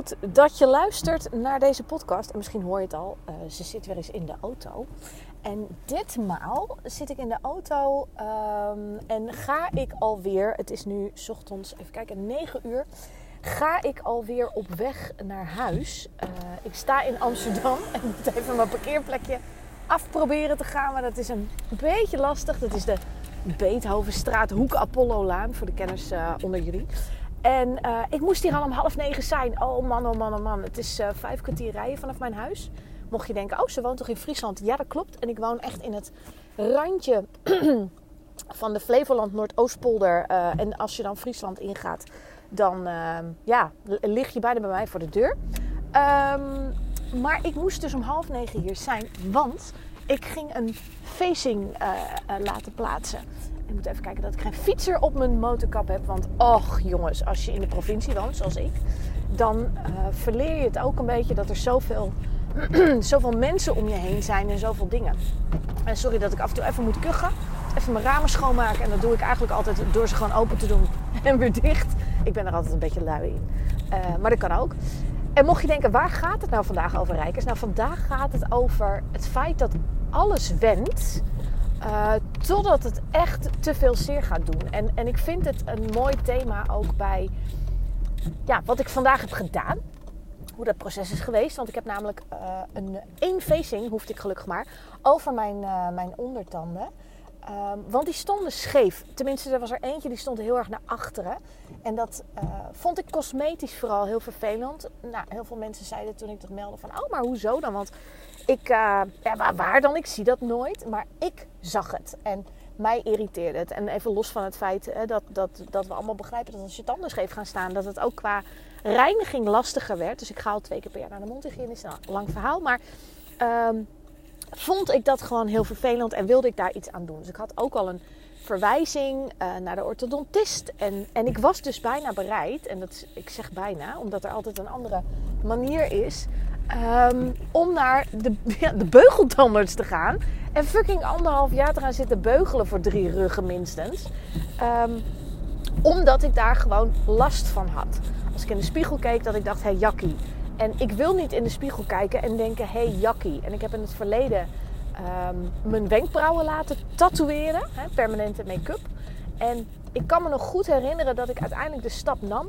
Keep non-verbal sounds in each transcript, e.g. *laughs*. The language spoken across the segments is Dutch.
Goed dat je luistert naar deze podcast. En misschien hoor je het al, uh, ze zit weer eens in de auto. En ditmaal zit ik in de auto um, en ga ik alweer, het is nu ochtends, even kijken, 9 uur. Ga ik alweer op weg naar huis. Uh, ik sta in Amsterdam *laughs* en moet even mijn parkeerplekje afproberen te gaan. Maar dat is een beetje lastig. Dat is de Beethovenstraat, Hoek Apollo-laan voor de kenners uh, onder jullie. En uh, ik moest hier al om half negen zijn. Oh man, oh man, oh man. Het is uh, vijf kwartier rijden vanaf mijn huis. Mocht je denken, oh ze woont toch in Friesland? Ja, dat klopt. En ik woon echt in het randje *clears throat* van de Flevoland Noordoostpolder. Uh, en als je dan Friesland ingaat, dan ja, lig je bijna bij mij voor de deur. Um, maar ik moest dus om half negen hier zijn, want ik ging een facing laten plaatsen. Ik moet even kijken dat ik geen fietser op mijn motorkap heb. Want och jongens, als je in de provincie woont, zoals ik, dan uh, verleer je het ook een beetje dat er zoveel, *clears throat* zoveel mensen om je heen zijn en zoveel dingen. En sorry dat ik af en toe even moet kuchen. Even mijn ramen schoonmaken. En dat doe ik eigenlijk altijd door ze gewoon open te doen *laughs* en weer dicht. Ik ben er altijd een beetje lui in. Uh, maar dat kan ook. En mocht je denken, waar gaat het nou vandaag over, Rijkers? Nou, vandaag gaat het over het feit dat alles wendt totdat het echt te veel zeer gaat doen. En, en ik vind het een mooi thema ook bij ja, wat ik vandaag heb gedaan. Hoe dat proces is geweest. Want ik heb namelijk uh, een één facing, hoefde ik gelukkig maar, over mijn, uh, mijn ondertanden. Um, want die stonden scheef. Tenminste, er was er eentje die stond heel erg naar achteren. En dat uh, vond ik cosmetisch vooral heel vervelend. Nou, heel veel mensen zeiden toen ik dat meldde van... Oh, maar hoezo dan? Want ik... Ja, waar, dan? Ik zie dat nooit. Maar ik zag het. En mij irriteerde het. En even los van het feit uh, dat, dat, dat we allemaal begrijpen... dat als je tanden scheef gaan staan... dat het ook qua reiniging lastiger werd. Dus ik ga al twee keer per jaar naar de mondhygiënist. Nou, lang verhaal. Maar... Um, vond ik dat gewoon heel vervelend en wilde ik daar iets aan doen. Dus ik had ook al een verwijzing uh, naar de orthodontist. En, en ik was dus bijna bereid, en dat, ik zeg bijna, omdat er altijd een andere manier is, um, om naar de, *laughs* ja, de te gaan. En fucking anderhalf jaar te gaan zitten beugelen voor drie ruggen minstens. Um, omdat ik daar gewoon last van had. Als ik in de spiegel keek, dat ik dacht, hé hey, jakkie, en ik wil niet in de spiegel kijken en denken: hé, hey, jakkie. En ik heb in het verleden um, mijn wenkbrauwen laten tatoeëren, hè, permanente make-up. En ik kan me nog goed herinneren dat ik uiteindelijk de stap nam.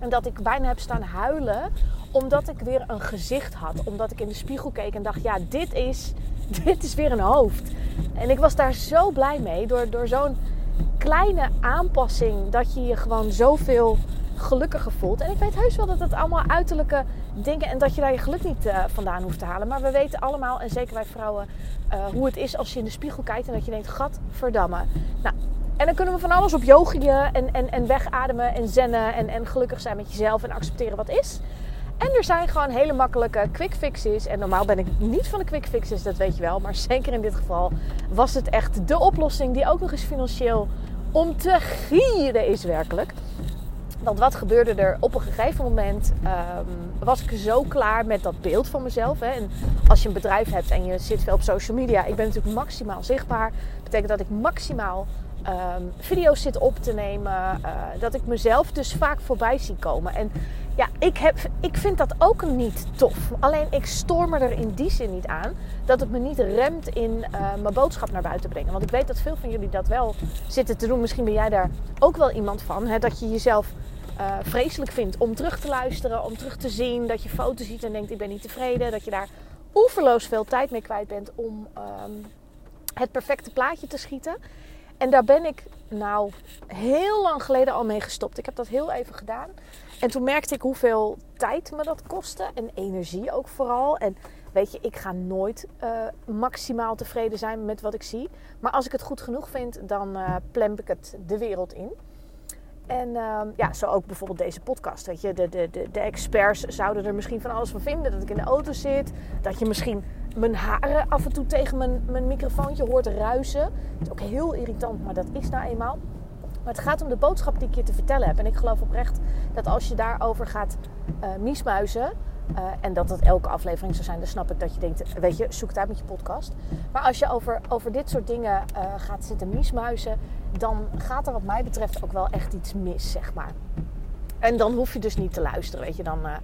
En dat ik bijna heb staan huilen, omdat ik weer een gezicht had. Omdat ik in de spiegel keek en dacht: ja, dit is, *laughs* dit is weer een hoofd. En ik was daar zo blij mee door, door zo'n kleine aanpassing dat je je gewoon zoveel gelukkiger voelt. En ik weet heus wel dat het allemaal uiterlijke dingen en dat je daar je geluk niet uh, vandaan hoeft te halen. Maar we weten allemaal, en zeker wij vrouwen, uh, hoe het is als je in de spiegel kijkt en dat je denkt: gadverdamme. Nou, en dan kunnen we van alles op yogieën en, en, en wegademen en zennen en, en gelukkig zijn met jezelf en accepteren wat is. En er zijn gewoon hele makkelijke quick fixes. En normaal ben ik niet van de quick fixes, dat weet je wel. Maar zeker in dit geval was het echt de oplossing die ook nog eens financieel om te gieren is werkelijk. Want wat gebeurde er op een gegeven moment? Um, was ik zo klaar met dat beeld van mezelf. Hè? En als je een bedrijf hebt en je zit veel op social media, ik ben natuurlijk maximaal zichtbaar. Dat betekent dat ik maximaal um, video's zit op te nemen. Uh, dat ik mezelf dus vaak voorbij zie komen. En ja, ik, heb, ik vind dat ook niet tof. Alleen ik stoor me er in die zin niet aan dat het me niet remt in uh, mijn boodschap naar buiten brengen. Want ik weet dat veel van jullie dat wel zitten te doen. Misschien ben jij daar ook wel iemand van. Hè? Dat je jezelf uh, vreselijk vindt om terug te luisteren, om terug te zien. Dat je foto's ziet en denkt ik ben niet tevreden. Dat je daar oeverloos veel tijd mee kwijt bent om um, het perfecte plaatje te schieten. En daar ben ik nou heel lang geleden al mee gestopt. Ik heb dat heel even gedaan. En toen merkte ik hoeveel tijd me dat kostte. En energie ook vooral. En weet je, ik ga nooit uh, maximaal tevreden zijn met wat ik zie. Maar als ik het goed genoeg vind, dan uh, plemp ik het de wereld in. En uh, ja, zo ook bijvoorbeeld deze podcast. Weet je, de, de, de, de, experts zouden er misschien van alles van vinden. Dat ik in de auto zit. Dat je misschien mijn haren af en toe tegen mijn, mijn microfoontje hoort ruisen. Dat is ook heel irritant, maar dat is nou eenmaal. Maar het gaat om de boodschap die ik je te vertellen heb. En ik geloof oprecht dat als je daarover gaat uh, miesmuizen... Uh, en dat het elke aflevering zou zijn, dan snap ik dat je denkt... weet je, zoek het uit met je podcast. Maar als je over, over dit soort dingen uh, gaat zitten miesmuizen... dan gaat er wat mij betreft ook wel echt iets mis, zeg maar. En dan hoef je dus niet te luisteren, weet je. Dan, uh,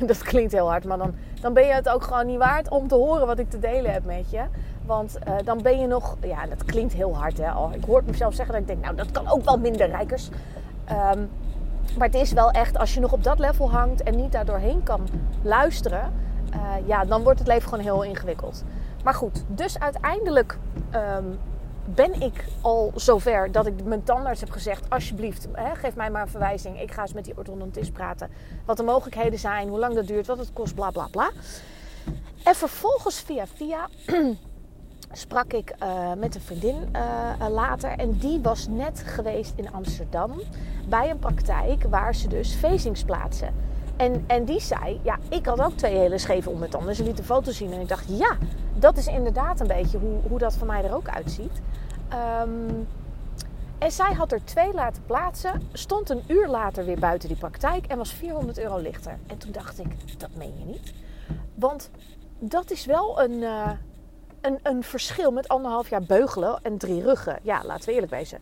*laughs* dat klinkt heel hard, maar dan, dan ben je het ook gewoon niet waard om te horen wat ik te delen heb met je. Want uh, dan ben je nog, ja, dat klinkt heel hard hè. Al, ik hoor mezelf zeggen dat ik denk, nou dat kan ook wel minder rijkers. Um, maar het is wel echt, als je nog op dat level hangt en niet daar doorheen kan luisteren, uh, ja, dan wordt het leven gewoon heel ingewikkeld. Maar goed, dus uiteindelijk um, ben ik al zover dat ik mijn tandarts heb gezegd: alsjeblieft, hè, geef mij maar een verwijzing. Ik ga eens met die orthodontist praten. Wat de mogelijkheden zijn, hoe lang dat duurt, wat het kost, bla bla bla. En vervolgens via via *clears throat* sprak ik uh, met een vriendin uh, later. En die was net geweest in Amsterdam bij een praktijk waar ze dus facings plaatsen. En, en die zei, ja, ik had ook twee hele scheve ondertanden. Ze liet een foto zien en ik dacht, ja, dat is inderdaad een beetje hoe, hoe dat voor mij er ook uitziet. Um, en zij had er twee laten plaatsen, stond een uur later weer buiten die praktijk en was 400 euro lichter. En toen dacht ik, dat meen je niet. Want dat is wel een, uh, een, een verschil met anderhalf jaar beugelen en drie ruggen. Ja, laten we eerlijk wezen.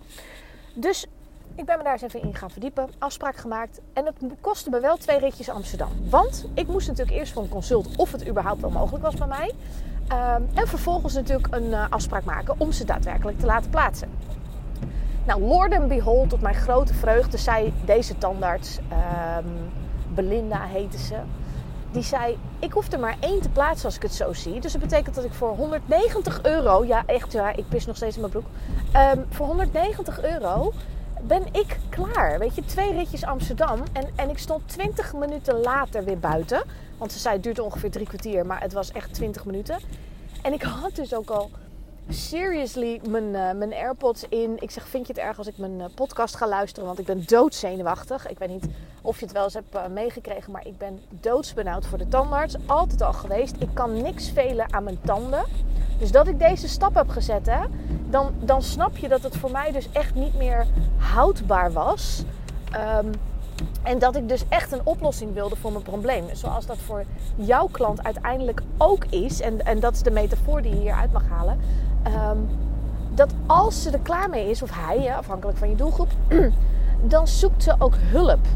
Dus ik ben me daar eens even in gaan verdiepen, afspraak gemaakt. En het kostte me wel twee ritjes Amsterdam. Want ik moest natuurlijk eerst voor een consult of het überhaupt wel mogelijk was bij mij. Um, en vervolgens natuurlijk een uh, afspraak maken om ze daadwerkelijk te laten plaatsen. Nou, Lord and Behold, tot mijn grote vreugde, zei deze tandarts, um, Belinda heette ze, die zei: Ik hoef er maar één te plaatsen als ik het zo zie. Dus dat betekent dat ik voor 190 euro, ja, echt, ja, ik pis nog steeds in mijn broek. Um, voor 190 euro ben ik klaar. Weet je, twee ritjes Amsterdam. En, en ik stond 20 minuten later weer buiten. Want ze zei het duurt ongeveer drie kwartier, maar het was echt 20 minuten. En ik had dus ook al seriously mijn, uh, mijn AirPods in. Ik zeg, vind je het erg als ik mijn uh, podcast ga luisteren? Want ik ben doodzenuwachtig. Ik weet niet of je het wel eens hebt uh, meegekregen, maar ik ben doodsbenauwd voor de tandarts. Altijd al geweest. Ik kan niks velen aan mijn tanden. Dus dat ik deze stap heb gezet, hè, dan, dan snap je dat het voor mij dus echt niet meer houdbaar was. Um, en dat ik dus echt een oplossing wilde voor mijn probleem. Zoals dat voor jouw klant uiteindelijk ook is. En, en dat is de metafoor die je hieruit mag halen. Um, dat als ze er klaar mee is, of hij, afhankelijk van je doelgroep, *clears throat* dan zoekt ze ook hulp.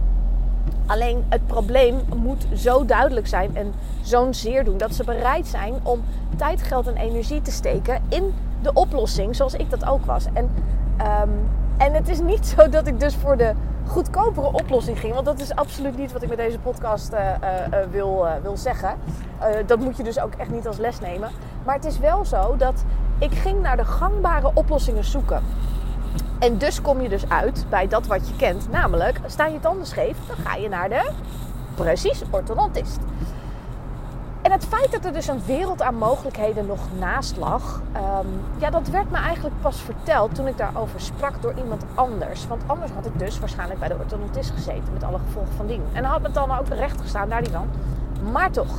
Alleen het probleem moet zo duidelijk zijn en zo'n zeer doen dat ze bereid zijn om tijd, geld en energie te steken in de oplossing, zoals ik dat ook was. En, um, en het is niet *laughs* zo dat ik dus voor de goedkopere oplossing ging. Want dat is absoluut niet wat ik met deze podcast uh, uh, wil, wil zeggen. dat moet je dus ook echt niet als les nemen. Maar het is wel zo dat ik ging naar de gangbare oplossingen zoeken. En dus kom je dus uit bij dat wat je kent. Namelijk, staan je tanden scheef, dan ga je naar de, precies, orthodontist. En het feit dat er dus een wereld aan mogelijkheden nog naast lag, um, ja, dat werd me eigenlijk pas verteld toen ik daarover sprak door iemand anders. Want anders had ik dus waarschijnlijk bij de orthodontist gezeten met alle gevolgen van dien. En had me dan ook recht gestaan, daar die dan. Maar toch,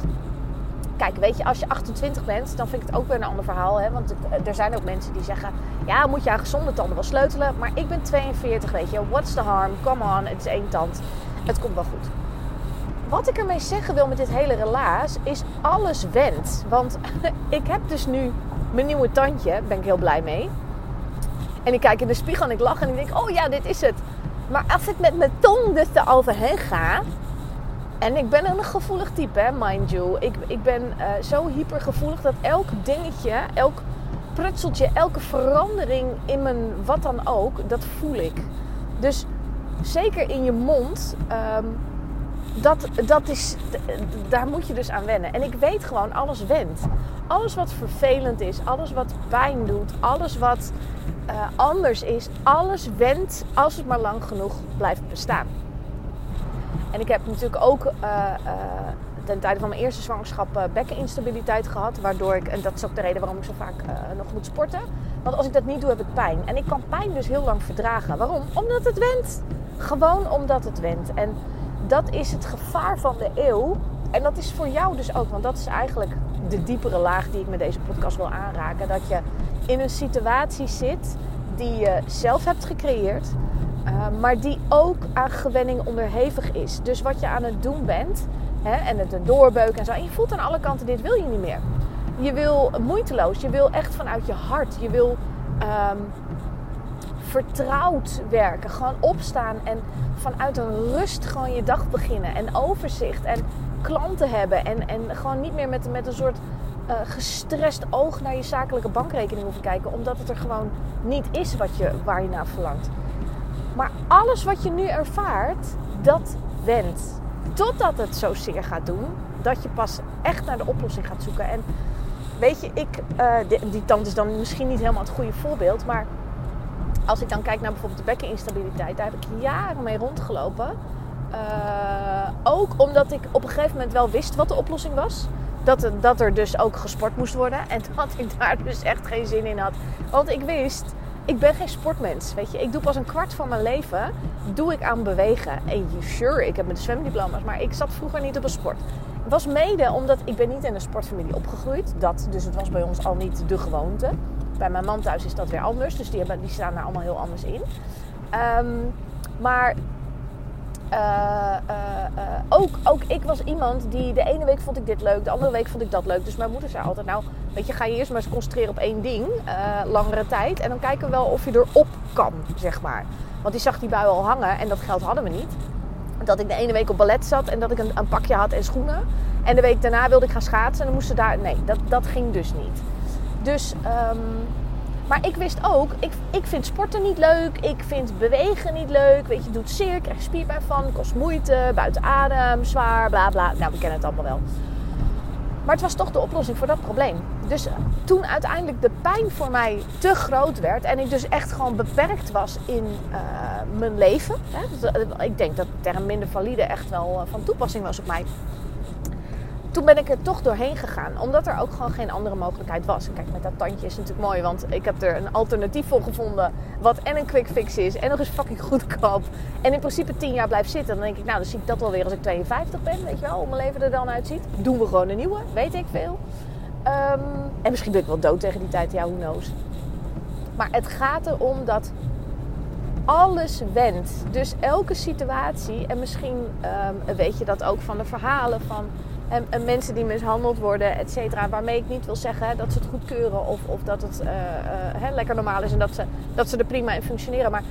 kijk, weet je, als je 28 bent, dan vind ik het ook weer een ander verhaal. Hè? Want er zijn ook mensen die zeggen, ja, moet je aan gezonde tanden wel sleutelen. Maar ik ben 42, weet je, what's the harm? Come on, het is één tand. Het komt wel goed wat ik ermee zeggen wil met dit hele relaas is alles wendt. Want *laughs* ik heb dus nu mijn nieuwe tandje, daar ben ik heel blij mee. En ik kijk in de spiegel en ik lach en ik denk, oh ja, dit is het. Maar als ik met mijn tong dus eroverheen ga... En ik ben een gevoelig type, hè, mind you. Ik, ik ben uh, zo hypergevoelig dat elk dingetje, elk prutseltje, elke verandering in mijn wat dan ook, dat voel ik. Dus zeker in je mond... Um, dat, dat is, daar moet je dus aan wennen. En ik weet gewoon, alles wendt. Alles wat vervelend is, alles wat pijn doet, alles wat uh, anders is, alles wendt als het maar lang genoeg blijft bestaan. En ik heb natuurlijk ook uh, uh, ten tijde van mijn eerste zwangerschap bekkeninstabiliteit gehad. Waardoor ik, en dat is ook de reden waarom ik zo vaak nog moet sporten. Want als ik dat niet doe, heb ik pijn. En ik kan pijn dus heel lang verdragen. Waarom? Omdat het wendt. Gewoon omdat het wendt. En dat is het gevaar van de eeuw. En dat is voor jou dus ook, want dat is eigenlijk de diepere laag die ik met deze podcast wil aanraken. Dat je in een situatie zit die je zelf hebt gecreëerd, uh, maar die ook aan gewenning onderhevig is. Dus wat je aan het doen bent, hè, en het doorbeuken en zo, en je voelt aan alle kanten, dit wil je niet meer. Je wil moeiteloos, je wil echt vanuit je hart, je wil um, vertrouwd werken. Gewoon opstaan en vanuit een rust gewoon je dag beginnen. En overzicht en klanten hebben. En, en gewoon niet meer met, met een soort uh, gestrest oog naar je zakelijke bankrekening hoeven kijken. Omdat het er gewoon niet is wat je, waar je naar verlangt. Maar alles wat je nu ervaart, dat wendt. Totdat het zo zeer gaat doen, dat je pas echt naar de oplossing gaat zoeken. En weet je, ik, uh, die, tand is dan misschien niet helemaal het goede voorbeeld, maar als ik dan kijk naar bijvoorbeeld de bekkeninstabiliteit, daar heb ik jaren mee rondgelopen. Uh, ook omdat ik op een gegeven moment wel wist wat de oplossing was. Dat, dat er dus ook gesport moest worden. En *laughs* dat ik daar dus echt geen zin in had. Want ik wist, ik ben geen sportmens. Weet je, ik doe pas een kwart van mijn leven doe ik aan bewegen. En sure, ik heb mijn zwemdiploma's, maar ik zat vroeger niet op een sport. Het was mede omdat ik ben niet in een sportfamilie opgegroeid. Dat, dus het was bij ons al niet de gewoonte. Bij mijn man thuis is dat weer anders. Dus die, hebben, die staan daar allemaal heel anders in. Um, maar ook, ook ik was iemand die de ene week vond ik dit leuk, de andere week vond ik dat leuk. Dus mijn moeder zei altijd, nou weet je, ga je eerst maar eens concentreren op één ding, langere tijd. En dan kijken we wel of je erop kan, zeg maar. Want die zag die bui al hangen en dat geld hadden we niet. Dat ik de ene week op ballet zat en dat ik een, een pakje had en schoenen. En de week daarna wilde ik gaan schaatsen en dan moesten daar... Nee, dat, dat ging dus niet. Dus, um, maar ik wist ook, ik, ik vind sporten niet leuk. Ik vind bewegen niet leuk. Weet je, doet zeer, krijg spierpijn van, kost moeite, buiten adem, zwaar, bla bla. Nou, we kennen het allemaal wel. Maar het was toch de oplossing voor dat probleem. Dus toen uiteindelijk de pijn voor mij te groot werd en ik dus echt gewoon beperkt was in uh, mijn leven. Hè, dus, uh, ik denk dat de term minder valide echt wel van toepassing was op mij toen ben ik er toch doorheen gegaan. Omdat er ook gewoon geen andere mogelijkheid was. kijk, met dat tandje is natuurlijk mooi. Want ik heb er een alternatief voor gevonden. Wat en een quick fix is. En nog eens fucking goedkoop. En in principe 10 jaar blijft zitten. Dan denk ik, nou dan zie ik dat wel weer als ik 52 ben. Weet je wel, hoe mijn leven er dan uitziet. Doen we gewoon een nieuwe. Weet ik veel. Um, en misschien ben ik wel dood tegen die tijd. Ja, who knows. Maar het gaat erom dat alles wendt. Dus elke situatie. En misschien um, weet je dat ook van de verhalen van en, en, mensen die mishandeld worden, et cetera. Waarmee ik niet wil zeggen dat ze het goedkeuren of, of dat het uh, uh, lekker normaal is en dat ze, dat ze er prima in functioneren. Maar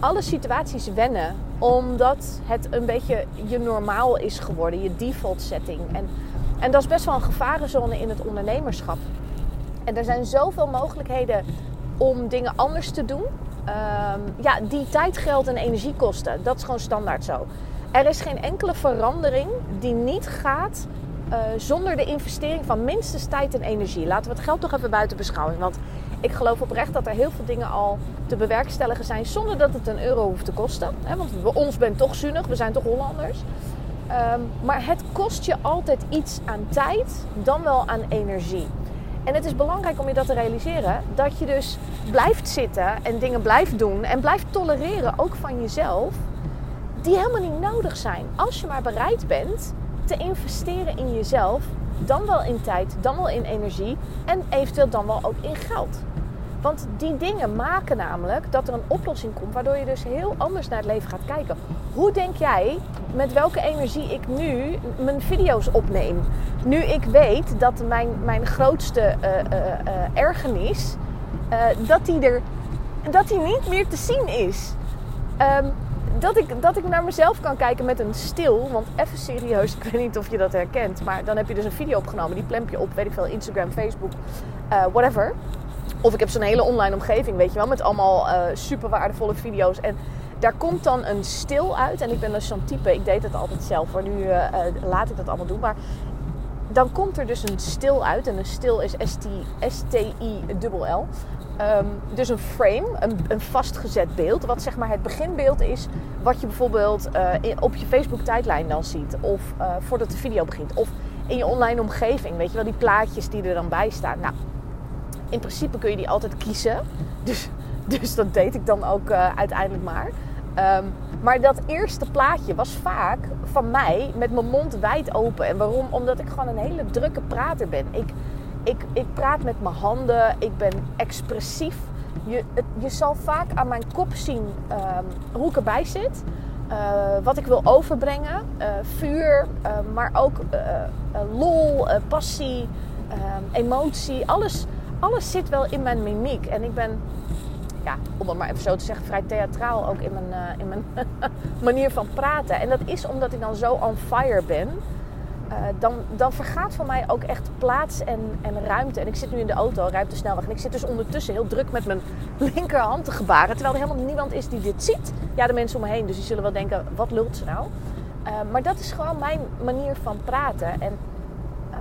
alle situaties wennen omdat het een beetje je normaal is geworden, je default setting. En, en dat is best wel een gevarenzone in het ondernemerschap. En er zijn zoveel mogelijkheden om dingen anders te doen. Um, ja, die tijd, geld en energie kosten. Dat is gewoon standaard zo. Er is geen enkele verandering die niet gaat uh, zonder de investering van minstens tijd en energie. Laten we het geld toch even buiten beschouwing. Want ik geloof oprecht dat er heel veel dingen al te bewerkstelligen zijn zonder dat het een euro hoeft te kosten. Hè? Want bij ons bent toch zuinig, we zijn toch Hollanders. Um, maar het kost je altijd iets aan tijd, dan wel aan energie. En het is belangrijk om je dat te realiseren. Dat je dus blijft zitten en dingen blijft doen en blijft tolereren, ook van jezelf die helemaal niet nodig zijn. Als je maar bereid bent te investeren in jezelf, dan wel in tijd, dan wel in energie en eventueel dan wel ook in geld. Want die dingen maken namelijk dat er een oplossing komt waardoor je dus heel anders naar het leven gaat kijken. Hoe denk jij met welke energie ik nu mijn video's opneem? Nu ik weet dat mijn, mijn grootste uh, uh, ergernis, dat, die er, dat die niet meer te zien is. Um, dat ik, dat ik naar mezelf kan kijken met een stil. Want even serieus, *laughs* ik weet niet of je dat herkent. Maar dan heb je dus een video opgenomen. Die plemp je op, weet ik veel, Instagram, Facebook, uh, whatever. Of ik heb zo'n hele online omgeving, weet je wel. Met allemaal uh, super waardevolle video's. En daar komt dan een stil uit. En ik ben dus zo'n type, ik deed het altijd zelf. Maar nu uh, laat ik dat allemaal doen. Maar dan komt er dus een stil uit. En een stil is S-T-I-L-L. Um, dus een frame, een, een, vastgezet beeld, wat zeg maar het beginbeeld is, wat je bijvoorbeeld in, op je Facebook tijdlijn dan ziet, of uh, voordat de video begint, of in je online omgeving, weet je wel, die plaatjes die er dan bij staan. Nou, in principe kun je die altijd kiezen, *laughs* dus, dus dat deed ik dan ook uh, uiteindelijk maar. Um, Maar dat eerste plaatje was vaak van mij met mijn mond wijd open. En waarom? Omdat ik gewoon een hele drukke prater ben. Ik, ik, ik praat met mijn handen, ik ben expressief. Je, je zal vaak aan mijn kop zien um, hoe ik erbij zit. Uh, wat ik wil overbrengen. Uh, vuur, uh, maar ook lol, passie, ehm, emotie. Alles, alles zit wel in mijn mimiek. En ik ben, ja, om het maar even zo te zeggen, vrij theatraal ook in mijn, in mijn *laughs* manier van praten. En dat is omdat ik dan zo on fire ben. Uh, dan, dan vergaat voor mij ook echt plaats en, en ruimte. En ik zit nu in de auto, de snelweg. En ik zit dus ondertussen heel druk met mijn *laughs* linkerhand te gebaren. Terwijl er helemaal niemand is die dit ziet. Ja, de mensen om me heen. Dus die zullen wel denken, wat lult ze nou? Uh, maar dat is gewoon mijn manier van praten. En uh,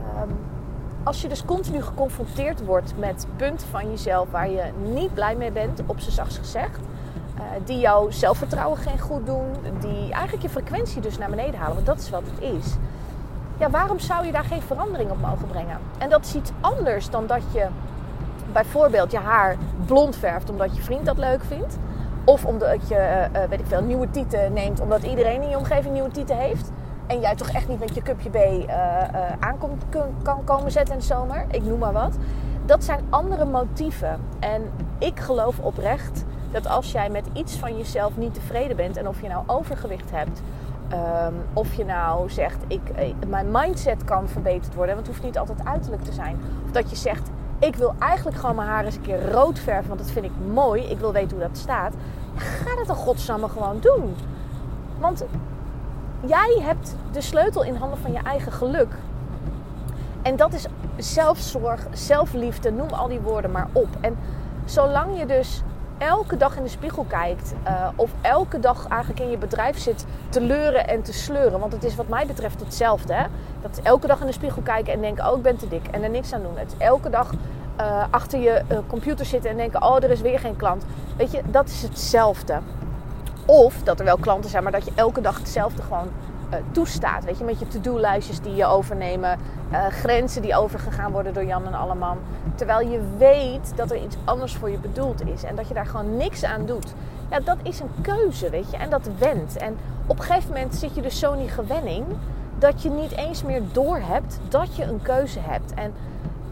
als je dus continu geconfronteerd wordt met punten van jezelf... waar je niet blij mee bent, op z'n zachts gezegd... Uh, die jouw zelfvertrouwen geen goed doen. Die eigenlijk je frequentie dus naar beneden halen. Want dat is wat het is ja, waarom zou je daar geen verandering op mogen brengen? En dat is iets anders dan dat je bijvoorbeeld je haar blond verft omdat je vriend dat leuk vindt. Of omdat je, uh, weet ik veel, nieuwe tieten neemt omdat iedereen in je omgeving nieuwe tieten heeft. En jij toch echt niet met je cupje B uh, uh, aan kan komen zetten in de zomer. Ik noem maar wat. Dat zijn andere motieven. En ik geloof oprecht dat als jij met iets van jezelf niet tevreden bent en of je nou overgewicht hebt Um, of je nou zegt, ik, eh, mijn mindset kan verbeterd worden. Want het hoeft niet altijd uiterlijk te zijn. Of dat je zegt, ik wil eigenlijk gewoon mijn haar eens een keer rood verven. Want dat vind ik mooi. Ik wil weten hoe dat staat. Ga dat dan godsamme gewoon doen. Want jij hebt de sleutel in handen van je eigen geluk. En dat is zelfzorg, zelfliefde, noem al die woorden maar op. En zolang je dus elke dag in de spiegel kijkt, uh, of elke dag eigenlijk in je bedrijf zit te leuren en te sleuren. Want het is wat mij betreft hetzelfde. Hè? Dat elke dag in de spiegel kijken en denken: oh, ik ben te dik en er niks aan doen. Het is elke dag uh, achter je uh, computer zitten en denken: oh, er is weer geen klant. Weet je, dat is hetzelfde. Of dat er wel klanten zijn, maar dat je elke dag hetzelfde gewoon uh, toestaat. Weet je, met je to-do-lijstjes die je overnemen, uh, grenzen die overgegaan worden door Jan en Alleman. Terwijl je weet dat er iets anders voor je bedoeld is en dat je daar gewoon niks aan doet. Ja, dat is een keuze, weet je, en dat wendt. En op een gegeven moment zit je dus zo in die gewenning dat je niet eens meer doorhebt dat je een keuze hebt. En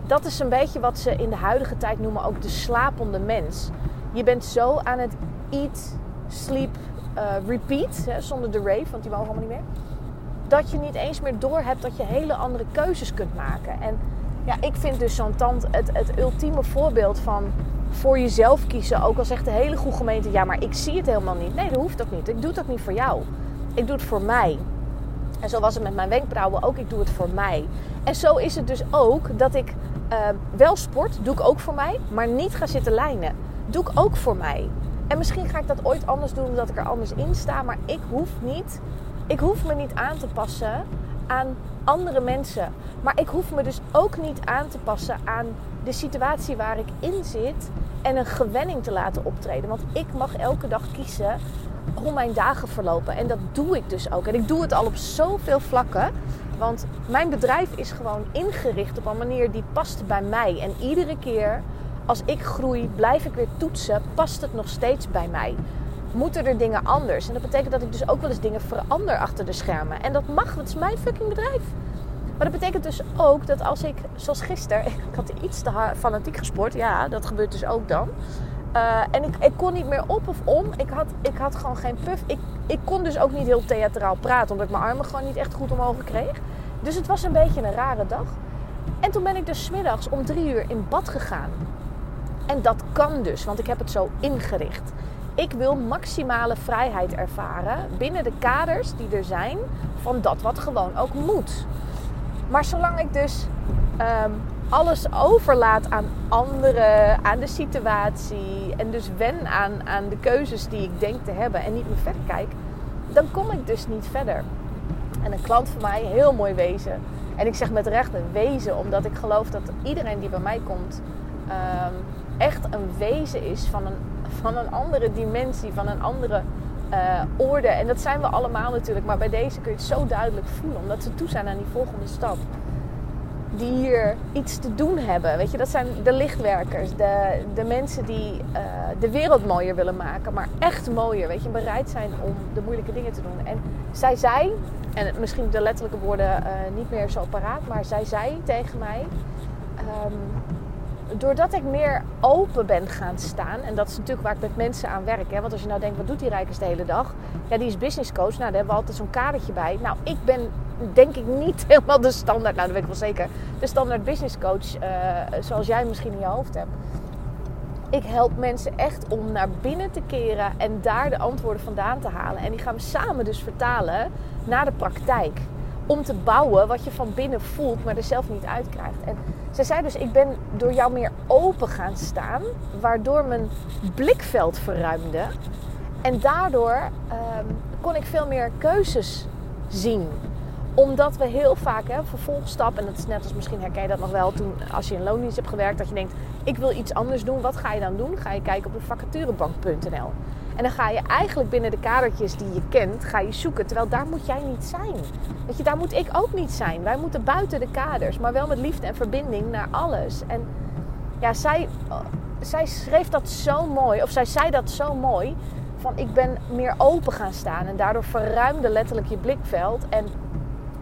dat is een beetje wat ze in de huidige tijd noemen ook de slapende mens. Je bent zo aan het eat, sleep, uh, repeat, hè, zonder de rave, want die mogen allemaal niet meer dat je niet eens meer doorhebt dat je hele andere keuzes kunt maken. En ja, ik vind dus zo'n tand het, het ultieme voorbeeld van voor jezelf kiezen. Ook al zegt de hele goede gemeente, ja, maar ik zie het helemaal niet. Nee, dat hoeft ook niet. Ik doe ook niet voor jou. Ik doe het voor mij. En zo was het met mijn wenkbrauwen ook. Ik doe het voor mij. En zo is het dus ook dat ik uh, wel sport, doe ik ook voor mij, maar niet ga zitten lijnen. Doe ik ook voor mij. En misschien ga ik dat ooit anders doen omdat ik er anders in sta, maar ik hoef niet ik hoef me niet aan te passen aan andere mensen. Maar ik hoef me dus ook niet aan te passen aan de situatie waar ik in zit en een gewenning te laten optreden. Want ik mag elke dag kiezen hoe mijn dagen verlopen. En dat doe ik dus ook. En ik doe het al op zoveel vlakken. Want mijn bedrijf is gewoon ingericht op een manier die past bij mij. En iedere keer als ik groei, blijf ik weer toetsen. Past het nog steeds bij mij? Moeten er dingen anders. En dat betekent dat ik dus ook wel eens dingen verander achter de schermen. En dat mag, het is mijn fucking bedrijf. Maar dat betekent dus ook dat als ik, zoals gisteren, *laughs* ik had iets te fanatiek gesport. Ja, dat gebeurt dus ook dan. Uh, en ik, ik, kon niet meer op of om. Ik had, ik had gewoon geen puff. Ik, ik kon dus ook niet heel theatraal praten, omdat ik mijn armen gewoon niet echt goed omhoog kreeg. Dus het was een beetje een rare dag. En toen ben ik dus middags om drie uur in bad gegaan. En dat kan dus, want ik heb het zo ingericht. Ik wil maximale vrijheid ervaren binnen de kaders die er zijn van dat wat gewoon ook moet. Maar zolang ik dus um, alles overlaat aan anderen, aan de situatie en dus wen aan, aan de keuzes die ik denk te hebben en niet meer verder kijk, dan kom ik dus niet verder. En een klant van mij, heel mooi wezen. En ik zeg met recht een wezen, omdat ik geloof dat iedereen die bij mij komt um, echt een wezen is van een van een andere dimensie, van een andere uh, orde. En dat zijn we allemaal natuurlijk, maar bij deze kun je het zo duidelijk voelen, omdat ze toe zijn aan die volgende stap. die hier iets te doen hebben. Weet je, dat zijn de lichtwerkers, de, de mensen die uh, de wereld mooier willen maken, maar echt mooier. Weet je, bereid zijn om de moeilijke dingen te doen. En zij zei, en misschien de letterlijke woorden uh, niet meer zo paraat, maar zij zei tegen mij. Um, doordat ik meer open ben gaan staan, en dat is natuurlijk waar ik met mensen aan werk. Hè? Want als je nou denkt, wat doet die Rijkers de hele dag? Ja, die is business coach. Nou, daar hebben we altijd zo'n kadertje bij. Nou, ik ben denk ik niet *laughs* helemaal de standaard, nou dat weet ik wel zeker, de standaard business coach uh, zoals jij misschien in je hoofd hebt. Ik help mensen echt om naar binnen te keren en daar de antwoorden vandaan te halen. En die gaan we samen dus vertalen naar de praktijk. Om te bouwen wat je van binnen voelt, maar er zelf niet uitkrijgt. En zij zei dus, ik ben door jou meer open gaan staan, waardoor mijn blikveld verruimde. En daardoor um, kon ik veel meer keuzes zien omdat we heel vaak, hè, vervolgstap, en dat is net als misschien herken je dat nog wel toen als je in loondienst hebt gewerkt, dat je denkt, ik wil iets anders doen. Wat ga je dan doen? Ga je kijken op de vacaturebank.nl. En dan ga je eigenlijk binnen de kadertjes die je kent, ga je zoeken. Terwijl daar moet jij niet zijn. Weet je, daar moet ik ook niet zijn. Wij moeten buiten de kaders, maar wel met liefde en verbinding naar alles. En ja, zij, zij schreef dat zo mooi, of zij zei dat zo mooi. Van ik ben meer open gaan staan en daardoor verruimde letterlijk je blikveld. En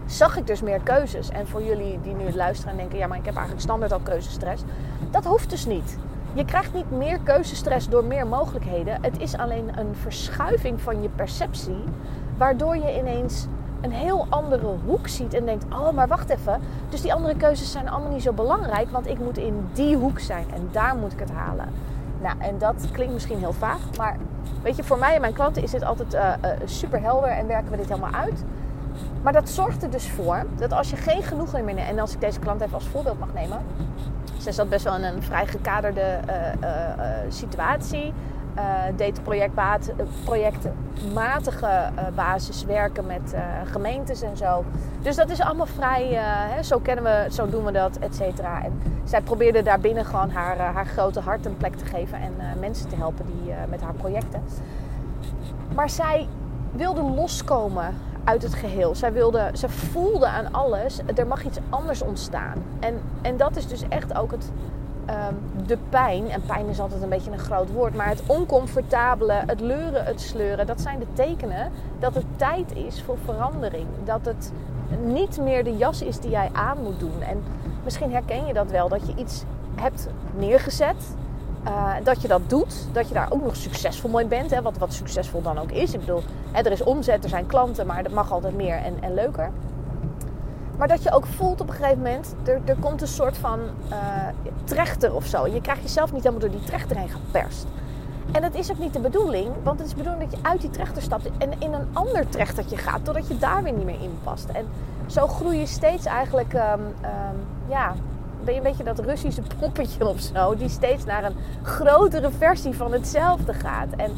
zag ik dus meer keuzes. En voor jullie die nu luisteren en denken: ja, maar ik heb eigenlijk standaard al keuzestress. Dat hoeft dus niet. Je krijgt niet meer keuzestress door meer mogelijkheden. Het is alleen een verschuiving van je perceptie, waardoor je ineens een heel andere hoek ziet en denkt: oh, maar wacht even. Dus die andere keuzes zijn allemaal niet zo belangrijk, want ik moet in die hoek zijn en daar moet ik het halen. Nou, en dat klinkt misschien heel vaag, maar weet je, voor mij en mijn klanten is dit altijd uh, uh, super helder en werken we dit helemaal uit. Maar dat zorgt er dus voor dat als je geen genoegen meer neemt, en als ik deze klant even als voorbeeld mag nemen, ze zat best wel in een vrij gekaderde uh, uh, uh, situatie. deed project, projectmatige basis werken met gemeentes en zo. Dus dat is allemaal vrij, hè, zo kennen we, zo doen we dat, et cetera. En zij probeerde daarbinnen gewoon haar, haar grote hart een plek te geven en mensen te helpen die, met haar projecten. Maar zij wilde loskomen uit het geheel. Zij, wilde, ze voelde aan alles, er mag iets anders ontstaan. En, en dat is dus echt ook het, um, de pijn. En pijn is altijd een beetje een groot woord. Maar het oncomfortabele, het leuren, het sleuren. Dat zijn de tekenen dat het tijd is voor verandering. Dat het niet meer de jas is die jij aan moet doen. En misschien herken je dat wel. Dat je iets hebt neergezet uh, dat je dat doet, dat je daar ook nog succesvol mee bent. Hè, wat, wat succesvol dan ook is. Ik bedoel, hè, er is omzet, er zijn klanten, maar dat mag altijd meer en, en leuker. Maar dat je ook voelt op een gegeven moment, er, er komt een soort van uh, trechter of zo. Je krijgt jezelf niet helemaal door die trechter heen geperst. En dat is ook niet de bedoeling, want het is de bedoeling dat je uit die trechter stapt en in een ander trechtertje gaat, totdat je daar weer niet meer in past. En zo groei je steeds eigenlijk, um, um, ja, ben je een beetje dat Russische poppetje of zo, die steeds naar een grotere versie van hetzelfde gaat. En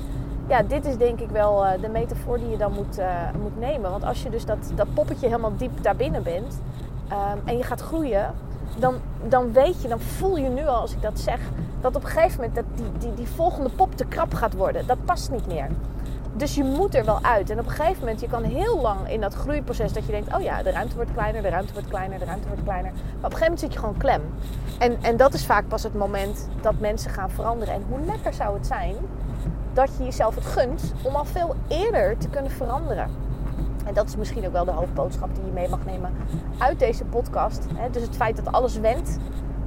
ja, dit is denk ik wel uh, de metafoor die je dan moet, uh, moet nemen. Want als je dus dat, dat poppetje helemaal diep daarbinnen bent um, en je gaat groeien, dan, dan weet je, dan voel je nu al als ik dat zeg, dat op een gegeven moment dat die, die, die volgende pop te krap gaat worden. Dat past niet meer. Dus je moet er wel uit. En op een gegeven moment, je kan heel lang in dat groeiproces dat je denkt: oh ja, de ruimte wordt kleiner, de ruimte wordt kleiner, de ruimte wordt kleiner. Maar op een gegeven moment zit je gewoon klem. En, en dat is vaak pas het moment dat mensen gaan veranderen. En hoe lekker zou het zijn dat je jezelf het gunt om al veel eerder te kunnen veranderen. En dat is misschien ook wel de hoofdboodschap die je mee mag nemen uit deze podcast. Dus het feit dat alles wendt.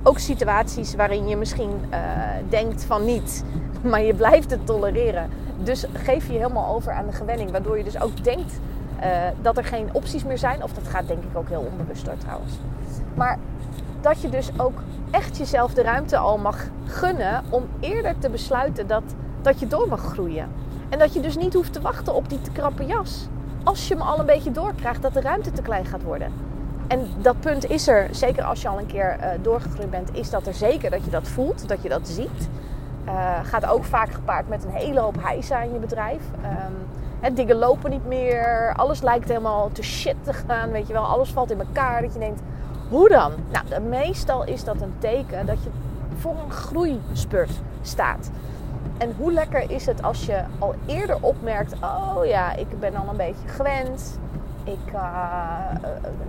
Ook situaties waarin je misschien uh, denkt van niet, *laughs* maar je blijft het tolereren. Dus geef je helemaal over aan de gewenning, waardoor je dus ook denkt uh, dat er geen opties meer zijn. Of dat gaat denk ik ook heel onbewust door trouwens. Maar dat je dus ook echt jezelf de ruimte al mag gunnen om eerder te besluiten dat, dat je door mag groeien. En dat je dus niet hoeft te wachten op die te krappe jas. Als je hem al een beetje doorkrijgt dat de ruimte te klein gaat worden. En dat punt is er, zeker als je al een keer uh, doorgegroeid bent, is dat er zeker dat je dat voelt, dat je dat ziet. Uh, gaat ook vaak gepaard met een hele hoop hijsa in je bedrijf. Um, dingen lopen niet meer. Alles lijkt helemaal te shit te gaan. Weet je wel, alles valt in elkaar. Dat je denkt, hoe dan? Nou, meestal is dat een teken dat je voor een groeispurt staat. En hoe lekker is het als je al eerder opmerkt: oh ja, ik ben al een beetje gewend. Ik,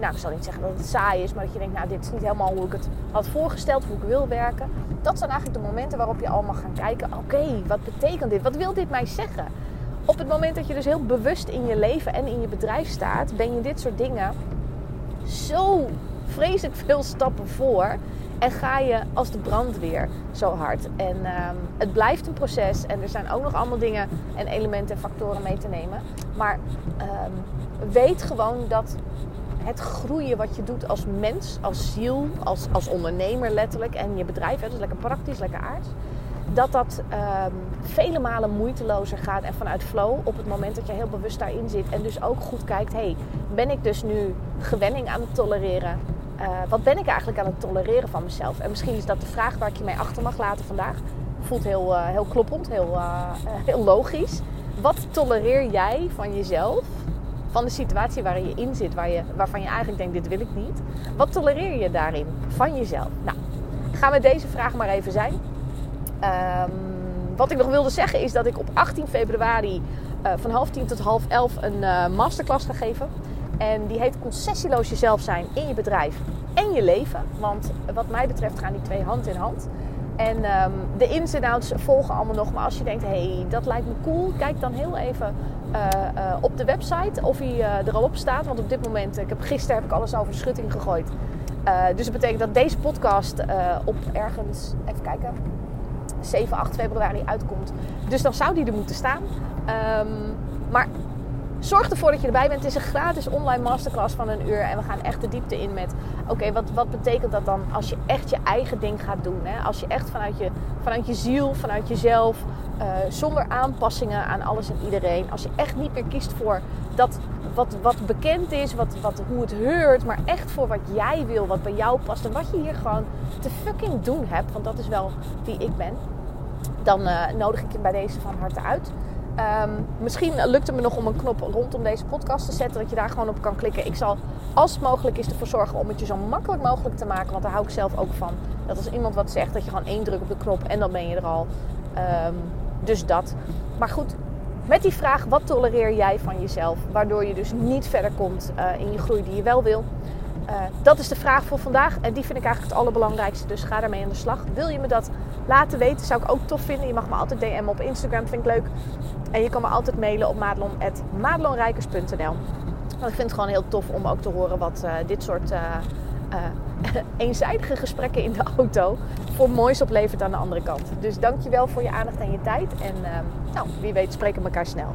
nou, ik zal niet zeggen dat het saai is, maar dat je denkt, nou, dit is niet helemaal hoe ik het had voorgesteld, hoe ik wil werken. Dat zijn eigenlijk de momenten waarop je allemaal gaat kijken, oké, wat betekent dit? Wat wil dit mij zeggen? Op het moment dat je dus heel bewust in je leven en in je bedrijf staat, ben je dit soort dingen zo vreselijk veel stappen voor. En ga je als de brandweer zo hard. En um, het blijft een proces. En er zijn ook nog allemaal dingen en elementen en factoren mee te nemen. Maar um, weet gewoon dat het groeien wat je doet als mens, als ziel, als, als ondernemer letterlijk. En je bedrijf, hè, dus lekker praktisch, lekker aards dat dat um, vele malen moeitelozer gaat en vanuit flow op het moment dat je heel bewust daarin zit. En dus ook goed kijkt, hey, ben ik dus nu gewenning aan het tolereren? Uh, wat ben ik eigenlijk aan het tolereren van mezelf? En misschien is dat de vraag waar ik je mee achter mag laten vandaag. Voelt heel, uh, heel kloppend, heel, uh, heel logisch. Wat tolereer jij van jezelf? Van de situatie waarin je in zit, waar je, waarvan je eigenlijk denkt, dit wil ik niet. Wat tolereer je daarin van jezelf? Nou, ga met deze vraag maar even zijn. Um, wat ik nog wilde zeggen is dat ik op 18 februari uh, van half tien tot half elf een uh, masterclass ga geven. En die heet Concessieloos jezelf zijn in je bedrijf en je leven. Want wat mij betreft gaan die twee hand in hand. En um, de ins en outs volgen allemaal nog. Maar als je denkt, hé, hey, dat lijkt me cool. Kijk dan heel even uh, uh, op de website of hij uh, er al op staat. Want op dit moment, ik heb, gisteren heb ik alles over de schutting gegooid. dus dat betekent dat deze podcast op ergens, even kijken, 7, 8 februari uitkomt. Dus dan zou die er moeten staan. Um, maar zorg ervoor dat je erbij bent. Het is een gratis online masterclass van een uur. En we gaan echt de diepte in met... Oké, wat, wat betekent dat dan als je echt je eigen ding gaat doen? Hè? Als je echt vanuit je, vanuit je ziel, vanuit jezelf... Uh, zonder aanpassingen aan alles en iedereen. Als je echt niet meer kiest voor dat wat, wat bekend is, wat, wat, hoe het heurt. Maar echt voor wat jij wil, wat bij jou past. En wat je hier gewoon te fucking doen hebt. Want dat is wel wie ik ben. Dan uh, nodig ik je bij deze van harte uit. Um, misschien lukt het me nog om een knop rondom deze podcast te zetten. Dat je daar gewoon op kan klikken. Ik zal als mogelijk is ervoor zorgen om het je zo makkelijk mogelijk te maken. Want daar hou ik zelf ook van. Dat als iemand wat zegt, dat je gewoon één druk op de knop en dan ben je er al. Um, dus dat. Maar goed, met die vraag: wat tolereer jij van jezelf? Waardoor je dus niet verder komt uh, in je groei die je wel wil. Uh, dat is de vraag voor vandaag. En die vind ik eigenlijk het allerbelangrijkste. Dus ga daarmee aan de slag. Wil je me dat laten weten? Zou ik ook tof vinden. Je mag me altijd DM'en op Instagram. Vind ik leuk. En je kan me altijd mailen op madelon.madelonrijkers.nl Want ik vind het gewoon heel tof om ook te horen wat uh, dit soort uh, *laughs* eenzijdige gesprekken in de auto voor moois oplevert aan de andere kant. Dus dankjewel voor je aandacht en je tijd. En nou, wie weet spreken we elkaar snel.